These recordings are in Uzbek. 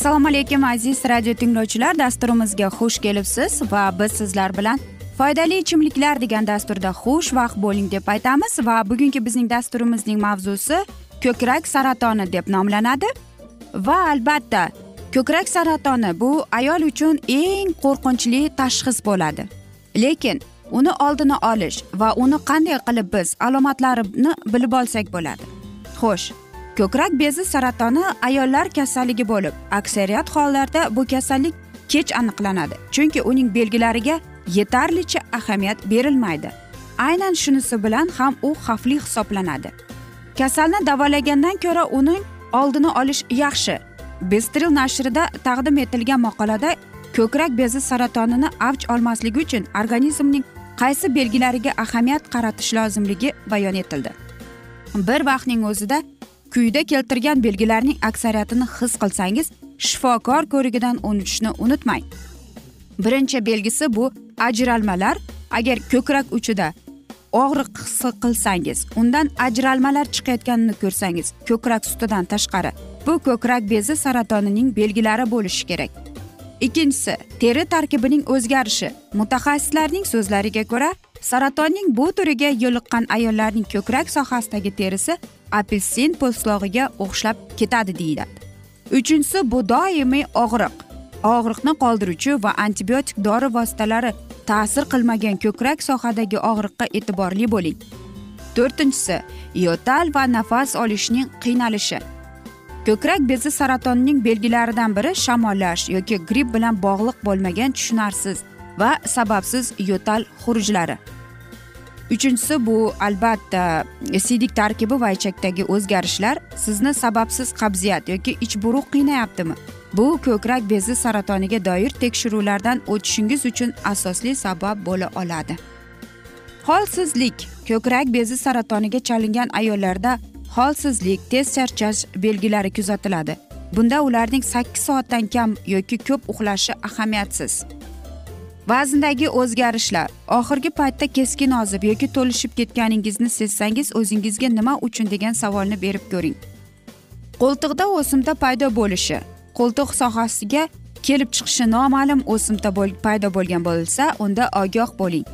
assalomu alaykum aziz radio tinglovchilar. Dasturimizga xush kelibsiz va biz sizlar bilan foydali ichimliklar degan dasturda xush vaqt bo'ling deb aytamiz va bugungi bizning dasturimizning mavzusi ko'krak saratoni deb nomlanadi. Va albatta ko'krak saratoni bu ayol uchun eng qo'rqinchli tashxis bo'ladi. Lekin uni oldini olish va uni qanday qilib biz alomatlarini bilib olsak bo'ladi. Xo'sh ko'krak bezi saratoni ayollar kasalligi bo'lib aksariyat hollarda bu kasallik kech aniqlanadi chunki uning belgilariga yetarlicha ahamiyat berilmaydi. Aynan shunisi bilan ham u xavfli hisoblanadi. Kasalni davolagandan ko'ra uning oldini olish yaxshi. Bestril nashrida taqdim etilgan maqolada ko'krak bezi saratonini avj olmasligi uchun organizmning qaysi belgilariga ahamiyat qaratish lozimligi bayon etildi? Bir vaqtning o'zida quyida keltirgan belgilarning aksariyatini his qilsangiz shifokor ko'rigidan o'tishni unutmang. Birinchi belgisi bu ajralmalar agar ko'krak uchida og'riq his qilsangiz undan ajralmalar chiqayotganini ko'rsangiz ko'krak sutidan tashqari bu ko'krak bezi saratonining belgilari bo'lishi kerak. Ikkinchisi teri tarkibining o'zgarishi. Mutaxassislarning so'zlariga ko'ra saratonning bu turiga yo'liqqan ayollarning ko'krak sohasidagi terisi apelsin po'stlog'iga o'xshab ketadi deyiladi. Uchinchisi bu doimiy og'riq. Og'riqni qoldiruvchi va antibiotik dori vositalari ta'sir qilmagan ko'krak sohadagi og'riqqa e'tiborli bo'ling. To'rtinchisi yo'tal va nafas olishning qiynalishi. Ko'krak bezi saratonining belgilaridan biri shamollash yoki gripp bilan bog'liq bo'lmagan tushunarsiz va sababsiz yo'tal xurujlari uchinchisi bu albatta siydik tarkibi va ichakdagi o'zgarishlar sizni sababsiz qabziyat yoki ich buruq qiynayaptimi? Bu ko'krak bezi saratoniga doir tekshiruvlardan o'tishingiz uchun asosli sabab bo'la oladi. Holsizlik ko'krak bezi saratoniga chalingan ayollarda holsizlik tez charchash belgilari kuzatiladi. Bunda ularning sakkiz soatdan kam yoki ko'p uxlashi ahamiyatsiz. Vazndagi o'zgarishlar oxirgi paytda keskin ozib yoki to'lishib ketganingizni sezsangiz o'zingizga nima uchun degan savolni berib ko'ring. Qo'ltiqda o'simta paydo bo'lishi qo'ltiq sohasiga kelib chiqishi noma'lum o'simta paydo bo'lgan bo'lsa unda ogoh bo'ling.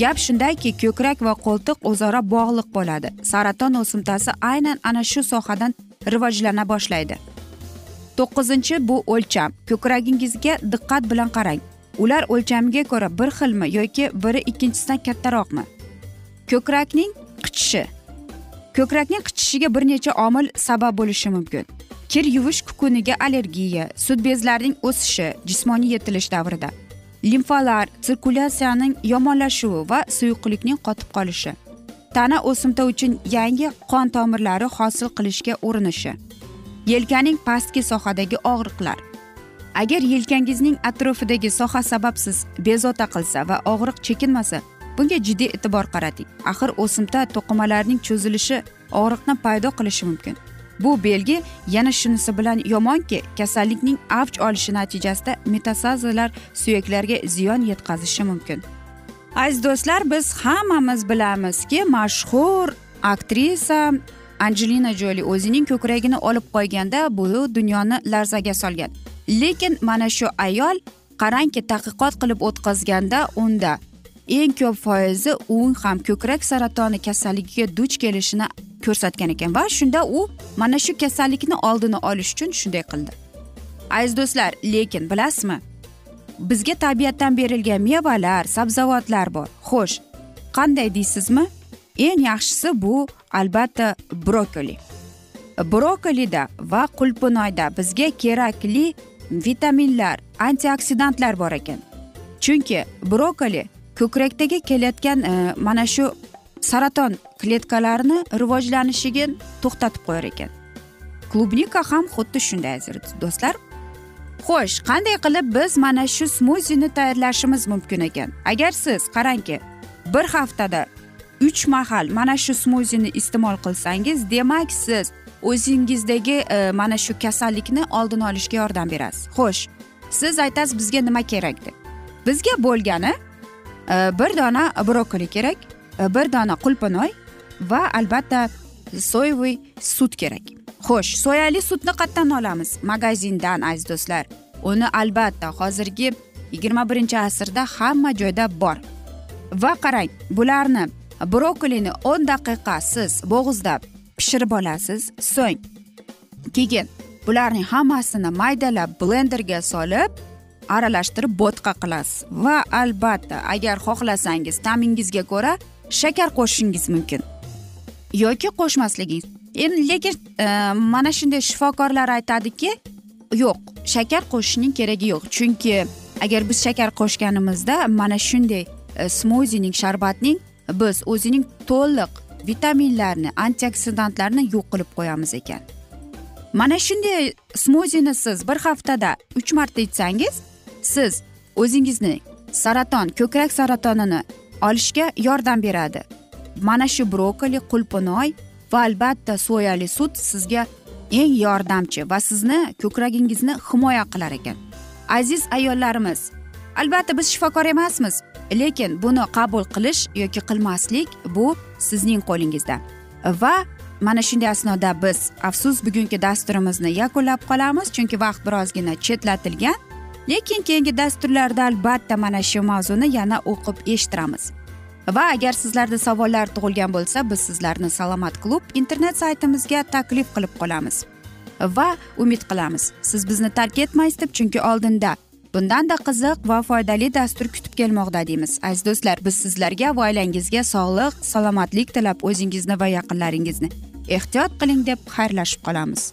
Gap shundaki ko'krak va qo'ltiq o'zaro bog'liq bo'ladi. Saraton o'simtasi aynan ana shu sohadan rivojlana boshlaydi. To'qqizinchi bu o'lcham. Ko'kragingizga diqqat bilan qarang. Ular o'lchamiga ko'ra bir xilmi yoki biri ikkinchisidan kattaroqmi? Ko'krakning qichishi. Ko'krakning qichishiga bir necha omil sabab bo'lishi mumkin. Kir yuvish kukuniga allergiya sut bezlarining o'sishi jismoniy yetilish davrida. Limfalar sirkulyatsiyaning yomonlashuvi va suyuqlikning qotib qolishi. Tana o'simta uchun yangi qon tomirlari hosil qilishga urinishi. Yelkaning pastki sohadagi og'riqlar. Agar yelkangizning atrofidagi soha sababsiz bezovta qilsa va og'riq chekinmasa bunga jiddiy e'tibor qarating. Axir o'simta to'qimalarining cho'zilishi og'riqni paydo qilishi mumkin. Bu belgi yana shunisi bilan yomonki kasallikning avj olishi natijasida metastazalar suyaklarga ziyon yetkazishi mumkin. Aziz do'stlar biz hammamiz bilamizki mashhur aktrisa anjelina joli o'zining ko'kragini olib qo'yganda bu dunyoni larzaga solgan. Lekin mana shu ayol qarangki tadqiqot qilib o'tkazganda unda eng ko'p foizi u ham ko'krak saratoni kasalligiga duch kelishini ko'rsatgan ekan va shunda u mana shu kasallikni oldini olish uchun shunday qildi. Aziz do'stlar lekin bilasizmi bizga tabiatdan berilgan mevalar sabzavotlar bor. Xo'sh qanday deysizmi? Eng yaxshisi bu albatta brokoli. Brokolida va qulpunoyda bizga kerakli vitaminlar antioksidantlar bor ekan. Chunki brokoli ko'krakdagi kelayotgan e, mana shu saraton kletkalarini rivojlanishiga to'xtatib qo'yar ekan. Klubnika ham xuddi shunday aziz do'stlar. Xo'sh qanday qilib biz mana shu smuzini tayyorlashimiz mumkin ekan? Agar siz qarangki bir haftada uch mahal mana shu smuzini iste'mol qilsangiz demak siz o'zingizdagi e, mana shu kasallikni oldini olishga yordam berasiz. Xo'sh siz aytasiz bizga nima kerak deb. Bizga bo'lgani e, bir dona brokoli kerak bir dona qulpinoy va albatta soyevый sut kerak. Xo'sh soyali sutni qayerdan olamiz? Magazindan aziz do'stlar. Uni albatta hozirgi yigirma birinchi asrda hamma joyda bor. Va qarang bularni brokolini o'n daqiqa siz bo'g'izda pishirib olasiz so'ng. Keyin bularning hammasini maydalab blenderga solib aralashtirib bo'tqa qilasiz. Va albatta agar xohlasangiz ta'mingizga ko'ra shakar qo'shishingiz mumkin. Yoki qo'shmasligingiz endi lekin e, mana shunday shifokorlar aytadiki yo'q shakar qo'shishning keragi yo'q. Chunki agar biz shakar qo'shganimizda mana shunday e, smozining smuzining sharbatning biz o'zining to'liq vitaminlarni antioksidantlarni yo'q qilib qo'yamiz ekan. Mana shunday smuzini siz bir haftada uch marta ichsangiz siz o'zingizni saraton ko'krak saratonini olishga yordam beradi. Mana shu brokoli qulpunoy va albatta soyali sut sizga eng yordamchi va sizni ko'kragingizni himoya qilar ekan. Aziz ayollarimiz albatta biz shifokor emasmiz lekin buni qabul qilish yoki qilmaslik bu sizning qo'lingizda. Va mana shunday asnoda biz afsus bugungi dasturimizni yakunlab qolamiz chunki vaqt birozgina chetlatilgan. Lekin keyingi dasturlarda albatta mana shu mavzuni yana o'qib eshittiramiz. Va agar sizlarda savollar tug'ilgan bo'lsa biz sizlarni salomat klub internet saytimizga taklif qilib qolamiz. Va umid qilamiz siz bizni tark etmaysiz deb chunki oldinda bundanda qiziq va foydali dastur kutib kelmoqda deymiz. Aziz do'stlar biz sizlarga va oilangizga sog'lik salomatlik tilab o'zingizni va yaqinlaringizni ehtiyot qiling deb xayrlashib qolamiz.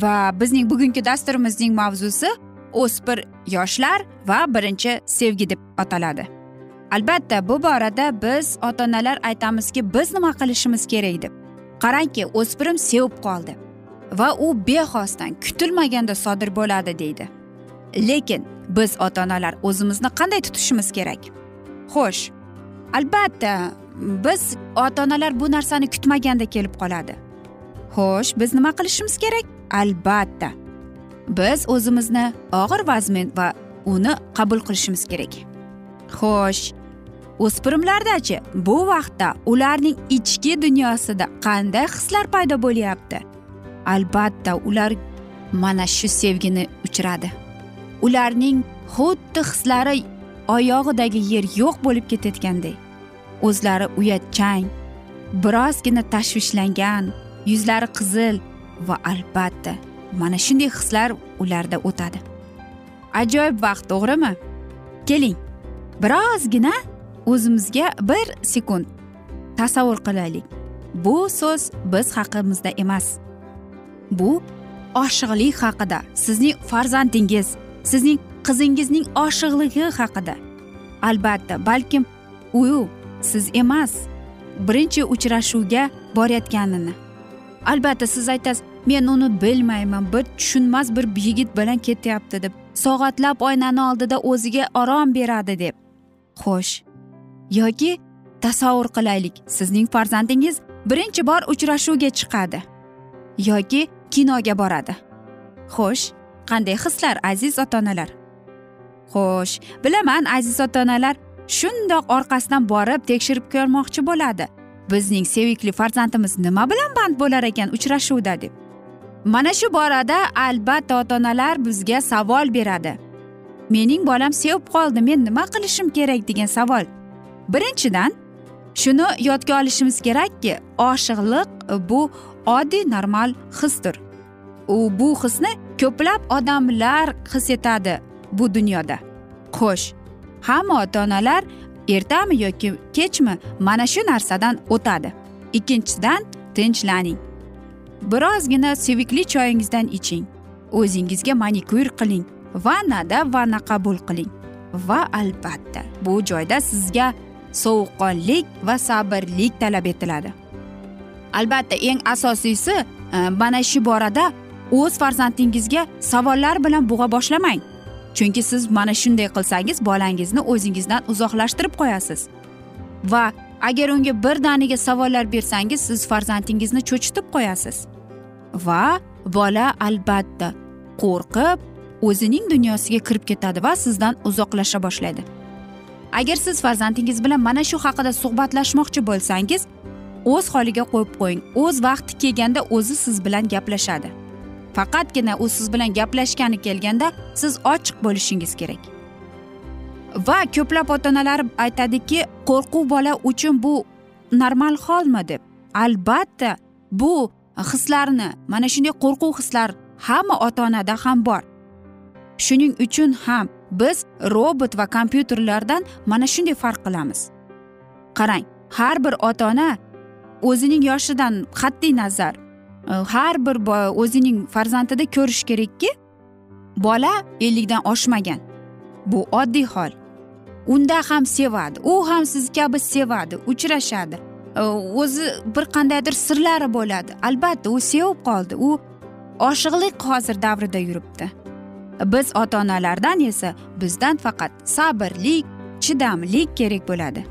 Va bizning bugungi dasturimizning mavzusi o'spir yoshlar va birinchi sevgi deb ataladi. Albatta bu borada biz ota onalar aytamizki biz nima qilishimiz kerak deb. Qarangki o'spirim sevib qoldi va u bexosdan kutilmaganda sodir bo'ladi deydi. Lekin biz ota onalar o'zimizni qanday tutishimiz kerak? Xo'sh albatta biz ota onalar bu narsani kutmaganda kelib qoladi. Xo'sh biz nima qilishimiz kerak? Albatta. Biz o'zimizni og'ir vazmin va uni qabul qilishimiz kerak. Xo'sh o'spirimlardachi bu vaqtda ularning ichki dunyosida qanday hislar paydo bo'lyapti? Albatta ular mana shu sevgini uchradi ularning xuddi hislari oyog'idagi yer yo'q bo'lib ketayotganday. O'zlari uyatchang birozgina tashvishlangan yuzlari qizil va albatta mana shunday hislar ularda o'tadi. Ajoyib vaqt to'g'rimi? Keling birozgina o'zimizga bir sekund tasavvur qilaylik. Bu so'z biz haqimizda emas. Bu oshiqlik haqida sizning farzandingiz sizning qizingizning oshiqligi haqida. Albatta balkim u siz emas birinchi uchrashuvga borayotganini. Albatta siz aytasiz men uni bilmayman bir tushunmas bir yigit bilan ketyapti deb. Soatlab oynani oldida o'ziga orom beradi deb. Xo'sh yoki tasavvur qilaylik sizning farzandingiz birinchi bor uchrashuvga chiqadi yoki kinoga boradi. Xo'sh qanday hislar aziz ota onalar xo'sh bilaman aziz ota onalar shundoq orqasidan borib tekshirib ko'rmoqchi bo'ladi. Bizning sevikli farzandimiz nima bilan band bo'lar ekan uchrashuvda deb. Mana shu borada albatta ota onalar bizga savol beradi. Mening bolam sevib qoldi men nima qilishim kerak degan savol. Birinchidan shuni yodga olishimiz kerakki oshiqliq bu oddiy normal hisdir. U bu hisni ko'plab odamlar his etadi bu dunyoda. Xo'sh hamma ota onalar ertami yoki kechmi mana shu narsadan o'tadi. Ikkinchidan tinchlaning. Birozgina sevikli choyingizdan iching. O'zingizga manikyur qiling vannada vanna qabul qiling. Va albatta bu joyda sizga sovuqqonlik va sabrlik talab etiladi. Albatta eng asosiysi e, mana shu borada o'z farzandingizga savollar bilan bug'a boshlamang. Chunki siz mana shunday qilsangiz bolangizni o'zingizdan uzoqlashtirib qo'yasiz. Va agar unga birdaniga savollar bersangiz siz farzandingizni cho'chitib qo'yasiz. Va bola albatta qo'rqib o'zining dunyosiga kirib ketadi va sizdan uzoqlasha boshlaydi. Agar siz farzandingiz bilan mana shu haqida suhbatlashmoqchi bo'lsangiz o'z holiga qo'yib qo'ying. O'z vaqti kelganda o'zi siz bilan gaplashadi. Faqatgina u siz bilan gaplashgani kelganda siz ochiq bo'lishingiz kerak. Va ko'plab ota onalar aytadiki qo'rquv bola uchun bu normal holmi deb. Albatta bu hislarni mana shunday qo'rquv hislar hamma ota onada ham bor. Shuning uchun ham biz robot va kompyuterlardan mana shunday farq qilamiz. Qarang har bir ota ona o'zining yoshidan qat'iy nazar e, har bir o'zining farzandida ko'rish kerakki bola ellikdan oshmagan. Bu oddiy hol. Unda ham sevadi u ham siz kabi sevadi uchrashadi. Э, o'zi bir qandaydir sirlari bo'ladi. Albatta u sevib qoldi. U oshiqlik hozir davrida yuribdi. Biz ota onalardan esa bizdan faqat sabrlik chidamlik kerak bo'ladi.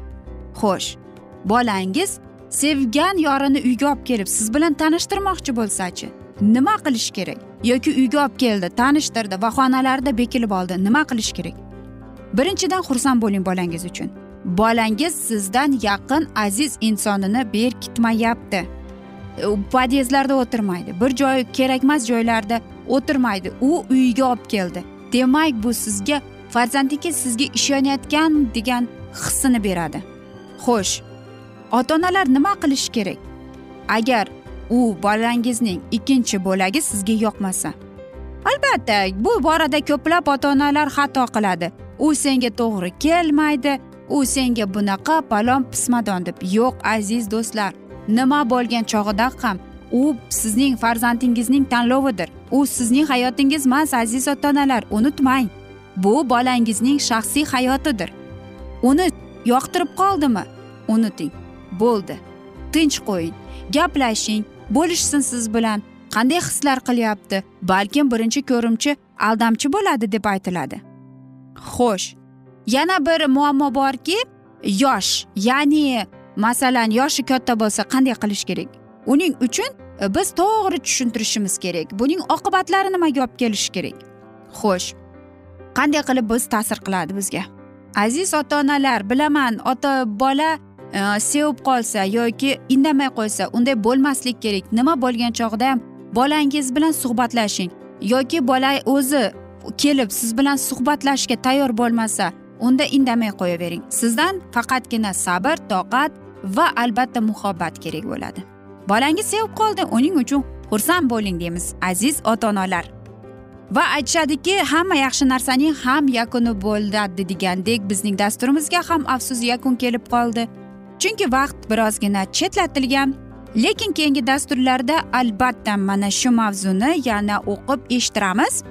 Xo'sh bolangiz sevgan yorini uyga olib kelib siz bilan tanishtirmoqchi bo'lsachi nima qilish kerak? Yoki uyga olib keldi tanishtirdi va xonalarida bekilib oldi nima qilish kerak? Birinchidan xursand bo'ling bolangiz uchun. Bolangiz sizdan yaqin aziz insonini berkitmayapti. Podyezdlarda o'tirmaydi. Bir joy kerakmas joylarda o'tirmaydi. U uyiga olib keldi. Demak bu sizga farzandingiz sizga ishonayotgan degan hissini beradi. Xo'sh ota onalar nima qilish kerak? Agar u bolangizning ikkinchi bo'lagi sizga yoqmasa. Albatta bu borada ko'plab ota onalar xato qiladi. U senga to'g'ri kelmaydi u senga bunaqa palon pismadon deb yo'q aziz do'stlar. Nima bo'lgan chog'ida ham u sizning farzandingizning tanlovidir. U sizning hayotingiz emas aziz ota onalar unutmang. Bu bolangizning shaxsiy hayotidir. Uni yoqtirib qoldimi? Unuting. Bo'ldi. Tinch qo'ying. Gaplashing. Bo'lishsin siz bilan. Qanday hislar qilyapti? Balkim birinchi ko'rimchi aldamchi bo'ladi deb aytiladi. Xo'sh. Yana bir muammo borki yosh ya'ni masalan yoshi katta bo'lsa qanday qilish kerak? Uning uchun e, biz to'g'ri tushuntirishimiz kerak. Buning oqibatlari nimaga olib kelishi kerak? Xo'sh qanday qilib biz ta'sir qiladi bizga? Aziz ota onalar bilaman ota bola e, sevib qolsa yoki indamay qo'ysa unday bo'lmaslik kerak. Nima bo'lgan chog'da ham bolangiz bilan suhbatlashing yoki bola o'zi kelib siz bilan suhbatlashishga tayyor bo'lmasa unda indamay qo'yavering. Sizdan faqatgina sabr toqat va albatta muhabbat kerak bo'ladi. Bolangiz sevib qoldi uning uchun xursand bo'ling deymiz aziz ota onalar va aytishadiki hamma yaxshi narsaning ham yakuni bo'ladi degandek bizning dasturimizga ham afsus yakun kelib qoldi. Chunki vaqt birozgina chetlatilgan lekin keyingi dasturlarda albatta mana shu mavzuni yana o'qib eshittiramiz.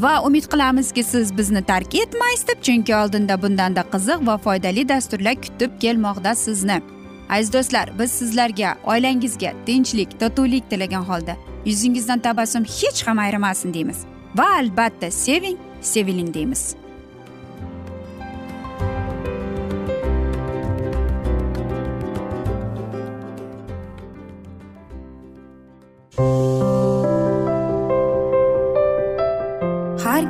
Va umid qilamizki siz bizni tark etmaysiz deb chunki oldinda bundanda qiziq va foydali dasturlar kutib kelmoqda sizni. Aziz do'stlar biz sizlarga oilangizga tinchlik totuvlik tilagan holda yuzingizdan tabassum hech ham ayrimasin deymiz. Va albatta seving seviling deymiz.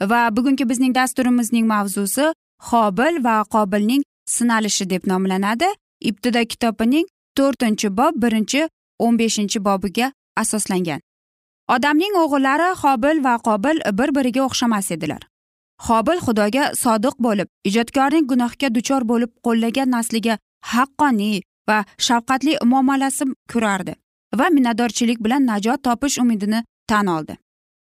Va bugungi bizning dasturimizning mavzusi hobil va qobilning sinalishi deb nomlanadi. Ibtido kitobining to'rtinchi bob birinchi o'n beshinchi bobiga asoslangan. Odamning o'g'illari hobil va qobil bir biriga o'xshamas edilar. Hobil xudoga sodiq bo'lib ijodkorning gunohga duchor bo'lib qo'llagan nasliga haqqoniy va shafqatli muomalasi ko'rardi va minnatdorchilik bilan najot topish umidini tan oldi.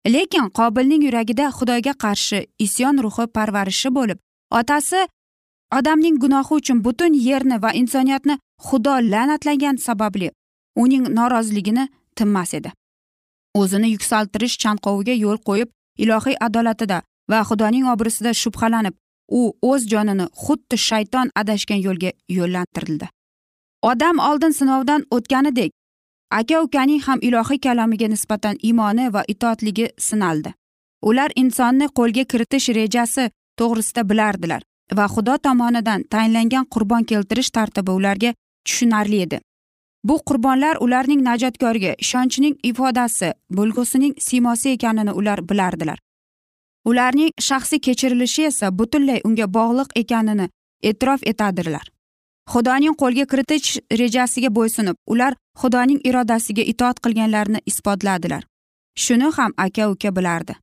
Lekin qobilning yuragida xudoga qarshi isyon ruhi parvarishi bo'lib otasi odamning gunohi uchun butun yerni va insoniyatni xudo la'natlagan sababli uning noroziligini tinmas edi. O'zini yuksaltirish chanqoviga yo'l qo'yib ilohiy adolatida va xudoning obro'sida shubhalanib u o'z jonini xuddi shayton adashgan yo'lga yo'llantirildi. Odam oldin sinovdan o'tganidek aka ukaning ham ilohiy kalomiga nisbatan iymoni va itoatligi sinaldi. Ular insonni qo'lga kiritish rejasi to'g'risida bilardilar va xudo tomonidan tayinlangan qurbon keltirish tartibi ularga tushunarli edi. Bu qurbonlar ularning najotkorga ishonchining ifodasi bo'lgusining siymosi ekanini ular bilardilar. Ularning shaxsiy kechirilishi esa butunlay unga bog'liq ekanini e'tirof etadilar. Xudoning qo'lga kiritish rejasiga bo'ysunib ular xudoning irodasiga itoat qilganlarini isbotladilar. Shuni ham aka uka bilardi.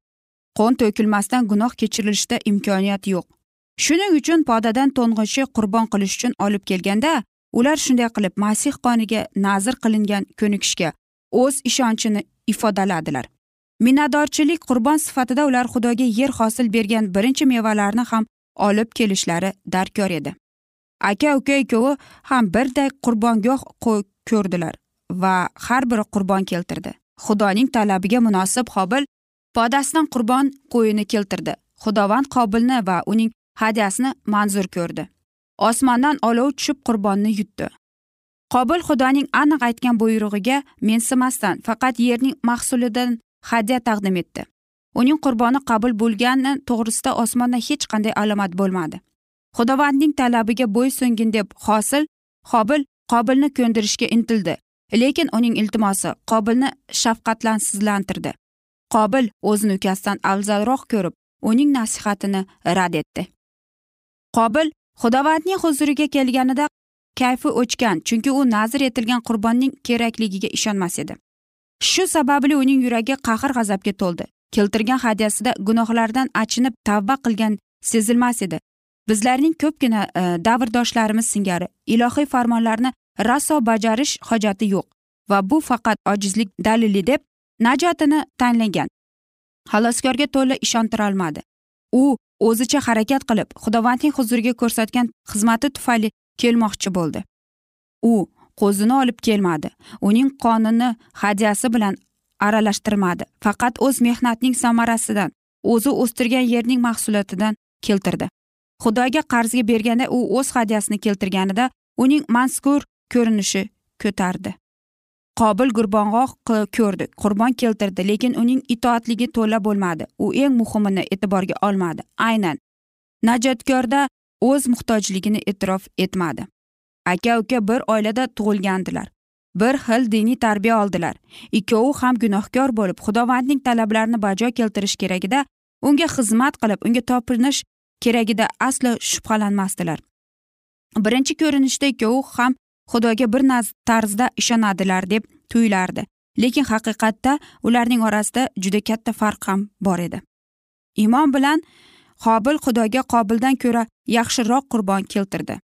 Qon to'kilmasdan gunoh kechirilishda imkoniyat yo'q. Shuning uchun podadan to'ng'ichi qurbon qilish uchun olib kelganda ular shunday qilib masih qoniga nazr qilingan ko'nikishga o'z ishonchini ifodaladilar. Minnatdorchilik qurbon sifatida ular xudoga yer hosil bergan birinchi mevalarni ham olib kelishlari darkor edi. Aka uka ikkovi ham birday qurbongoh ko'rdilar va har biri qurbon keltirdi. Xudoning talabiga munosib qobil podasidan qurbon qo'yini keltirdi. Xudovand qobilni va uning hadyasini manzur ko'rdi. Osmondan olov tushib qurbonni yutdi. Qobil xudoning aniq aytgan buyrug'iga mensimasdan faqat yerning mahsulidan hadya taqdim etdi. Uning qurboni qabul bo'lgani to'g'risida osmondan hech qanday alomat bo'lmadi. Xudovandning talabiga bo'ysungin deb hosil qobil qobilni ko'ndirishga intildi. Lekin uning iltimosi qobilni shafqatlansizlantirdi. Qobil o'zini ukasidan afzalroq ko'rib uning nasihatini rad etdi. Qobil xudovandning huzuriga kelganida kayfi o'chgan chunki u nazr etilgan qurbonning kerakligiga ishonmas edi. Shu sababli uning yuragi qahr g'azabga to'ldi. Keltirgan hadyasida gunohlardan achinib tavba qilgan sezilmas edi. Bizlarning ko'pgina e, davrdoshlarimiz singari ilohiy farmonlarni raso bajarish hojati yo'q va bu faqat ojizlik dalili deb najotini tanlagan xaloskorga to'la ishontirolmadi. U o'zicha harakat qilib xudovandning huzuriga ko'rsatgan xizmati tufayli kelmoqchi bo'ldi. U qo'zini olib kelmadi. Uning qonini hadyasi bilan aralashtirmadi. Faqat o'z mehnatining samarasidan o'zi o'stirgan yerning mahsulotidan keltirdi. Xudoga qarzga berganda u o'z hadyasini keltirganida uning mazkur ko'rinishi ko'tardi. Qobil gurbong'oq ko'rdi qurbon keltirdi lekin uning itoatligi to'la bo'lmadi. U eng muhimini e'tiborga olmadi. Aynan najotkorda o'z muhtojligini e'tirof etmadi. Aka uka bir oilada tug'ilgandilar bir xil diniy tarbiya oldilar. Ikkovi ham gunohkor bo'lib xudovandning talablarini bajo keltirish keragida unga xizmat qilib unga topinish keragida aslo shubhalanmasdilar. Birinchi ko'rinishda ikkovi ham xudoga bir tarzda ishonadilar deb tuyulardi. Lekin haqiqatda ularning orasida juda katta farq ham bor edi. Imon bilan hobil xudoga qobildan ko'ra yaxshiroq qurbon keltirdi.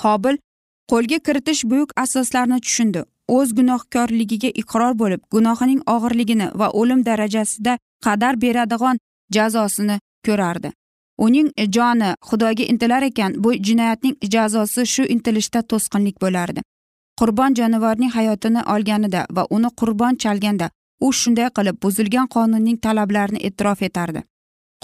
Hobil qo'lga kiritish buyuk asoslarni tushundi. O'z gunohkorligiga iqror bo'lib gunohining og'irligini va o'lim darajasida qadar beradigan jazosini ko'rardi. Uning joni xudoga intilar ekan bu jinoyatning jazosi shu intilishda to'sqinlik bo'lardi. Qurbon jonivorning hayotini olganida va uni qurbon chalganda u shunday qilib buzilgan qonunning talablarini e'tirof etardi.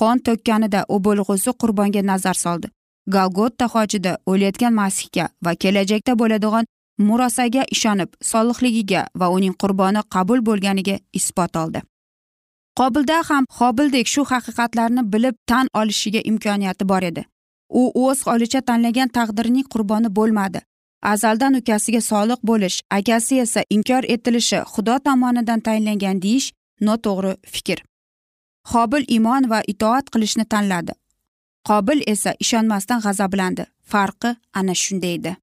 Qon to'kkanida u bo'lg'usi qurbonga nazar soldi. Galgotta hojida o'layotgan masihga va kelajakda bo'ladigan murosaga ishonib solihligiga va uning qurboni qabul bo'lganiga isbot oldi. Qobilda ham hobildek shu haqiqatlarni bilib tan olishiga imkoniyati bor edi. U o'z holicha tanlagan taqdirining qurboni bo'lmadi. Azaldan ukasiga soliq bo'lish akasi esa inkor etilishi xudo tomonidan tayinlangan deyish noto'g'ri fikr. Hobil iymon va itoat qilishni tanladi. Qobil esa ishonmasdan g'azablandi. Farqi ana shunda edi.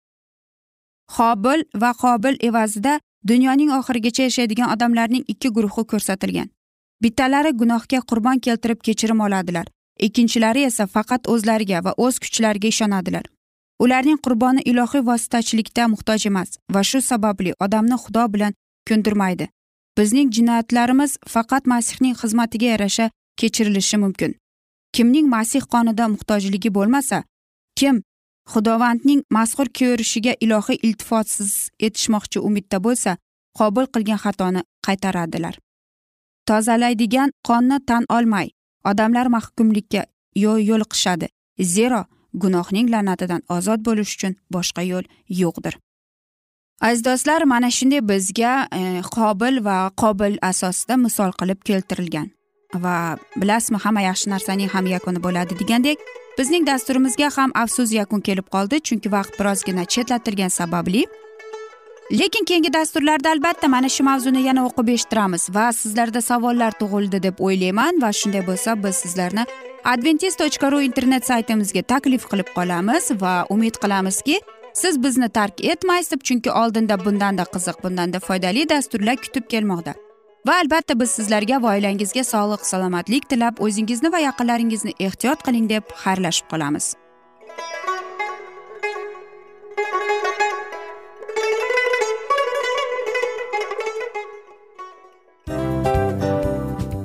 Hobil va qobil evazida dunyoning oxirigacha yashaydigan odamlarning ikki guruhi ko'rsatilgan. Bittalari gunohga qurbon keltirib kechirim oladilar. Ikkinchilari esa faqat o'zlariga va o'z kuchlariga ishonadilar. Ularning qurboni ilohiy vositachilikda muhtoj emas va shu sababli odamni xudo bilan ko'ndirmaydi. Bizning jinoyatlarimiz faqat masihning xizmatiga yarasha kechirilishi mumkin. Kimning masih qonida muhtojligi bo'lmasa kim xudovandning mazkur ko'rishiga ilohiy iltifotsiz etishmoqchi umidda bo'lsa qobil qilgan xatoni qaytaradilar. Tozalaydigan qonni tan olmay odamlar mahkumlikka yo'liqishadi. Zero gunohning la'natidan ozod bo'lish uchun boshqa yo'l yo'qdir. Aziz do'stlar mana shunday bizga e, qobil va qobil asosida misol qilib keltirilgan. Va bilasizmi hamma yaxshi narsaning ham yakuni bo'ladi degandek bizning dasturimizga ham afsus yakun kelib qoldi chunki vaqt birozgina chetlatilgani sababli lekin keyingi dasturlarda albatta mana shu mavzuni yana o'qib eshittiramiz va sizlarda savollar tug'ildi deb o'ylayman va shunday bo'lsa biz sizlarni adventis tochka ru internet saytimizga taklif qilib qolamiz va umid qilamizki siz bizni tark etmaysiz deb chunki oldinda bundanda qiziq bundanda foydali dasturlar kutib kelmoqda. Va albatta biz sizlarga va oilangizga sog'lik salomatlik tilab o'zingizni va yaqinlaringizni ehtiyot qiling deb xayrlashib qolamiz.